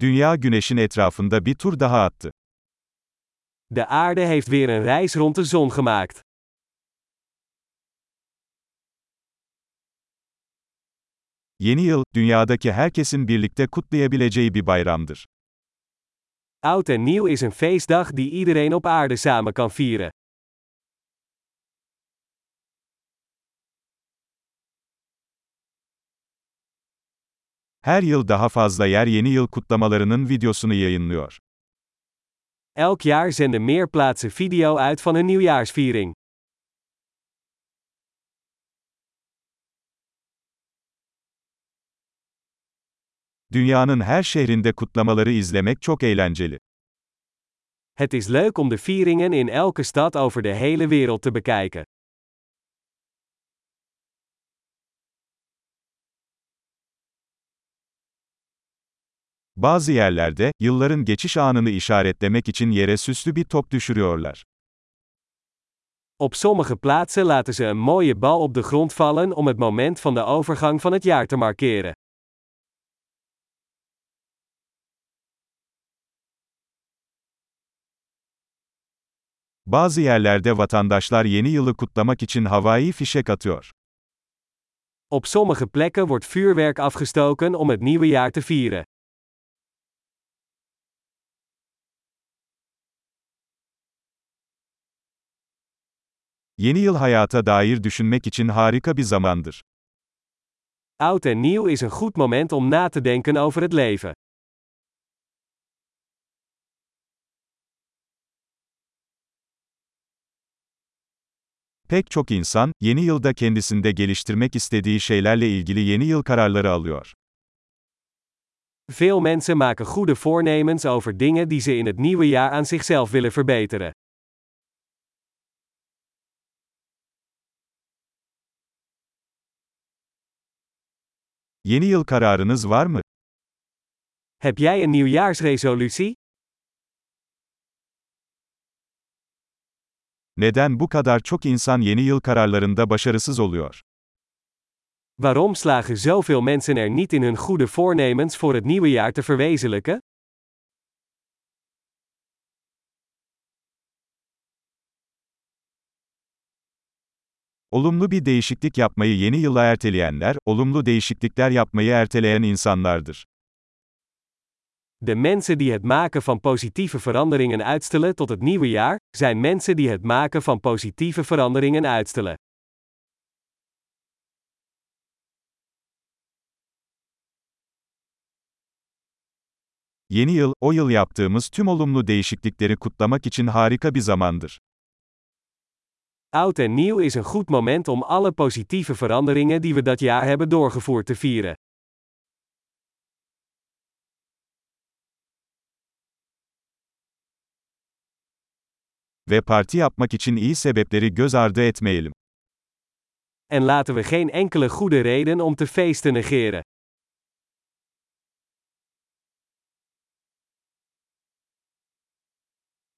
Dünya güneşin etrafında bir tur daha attı. De aarde heeft weer een reis rond de zon gemaakt. Yeni yıl, dünyadaki herkesin birlikte kutlayabileceği bir bayramdır. Oud en nieuw is een feestdag die iedereen op aarde samen kan vieren. Her yıl daha fazla yer yeni yıl kutlamalarının videosunu yayınlıyor. Elk jaar zenden meer plaatsen video uit van hun nieuwjaarsviering. Dünyanın her şehrinde kutlamaları izlemek çok eğlenceli. Het is leuk om de vieringen in elke stad over de hele wereld te bekijken. Bazı yerlerde, yılların geçiş anını işaretlemek için yere süslü bir top düşürüyorlar. Op sommige plaatsen laten ze een mooie bal op de grond vallen om het moment van de overgang van het jaar te markeren. Bazı yerlerde vatandaşlar yeni yılı kutlamak için havai fişek atıyor. Op sommige plekken wordt vuurwerk afgestoken om het nieuwe jaar te vieren. Yeni yıl hayata dair düşünmek için harika bir zamandır. Oud en nieuw is een goed moment om na te denken over het leven. Pek çok insan, yeni yılda kendisinde geliştirmek istediği şeylerle ilgili yeni yıl kararları alıyor. Veel mensen maken goede voornemens over dingen die ze in het nieuwe jaar aan zichzelf willen verbeteren. Yeni yıl kararınız var mı? Heb jij een nieuwjaarsresolutie? Neden bu kadar çok insan yeni yıl kararlarında başarısız oluyor? Waarom slagen zoveel mensen er niet in hun goede voornemens voor het nieuwe jaar te verwezenlijken? Olumlu bir değişiklik yapmayı yeni yıla erteleyenler, olumlu değişiklikler yapmayı erteleyen insanlardır. De mensen die het maken van positieve veranderingen uitstellen tot het nieuwe jaar, zijn mensen die het maken van positieve veranderingen uitstellen. Yeni yıl, o yıl yaptığımız tüm olumlu değişiklikleri kutlamak için harika bir zamandır. Oud en nieuw is een goed moment om alle positieve veranderingen die we dat jaar hebben doorgevoerd te vieren. Ve parti yapmak için iyi sebepleri göz ardı etmeyelim. En laten we geen enkele goede reden om te feesten negeren.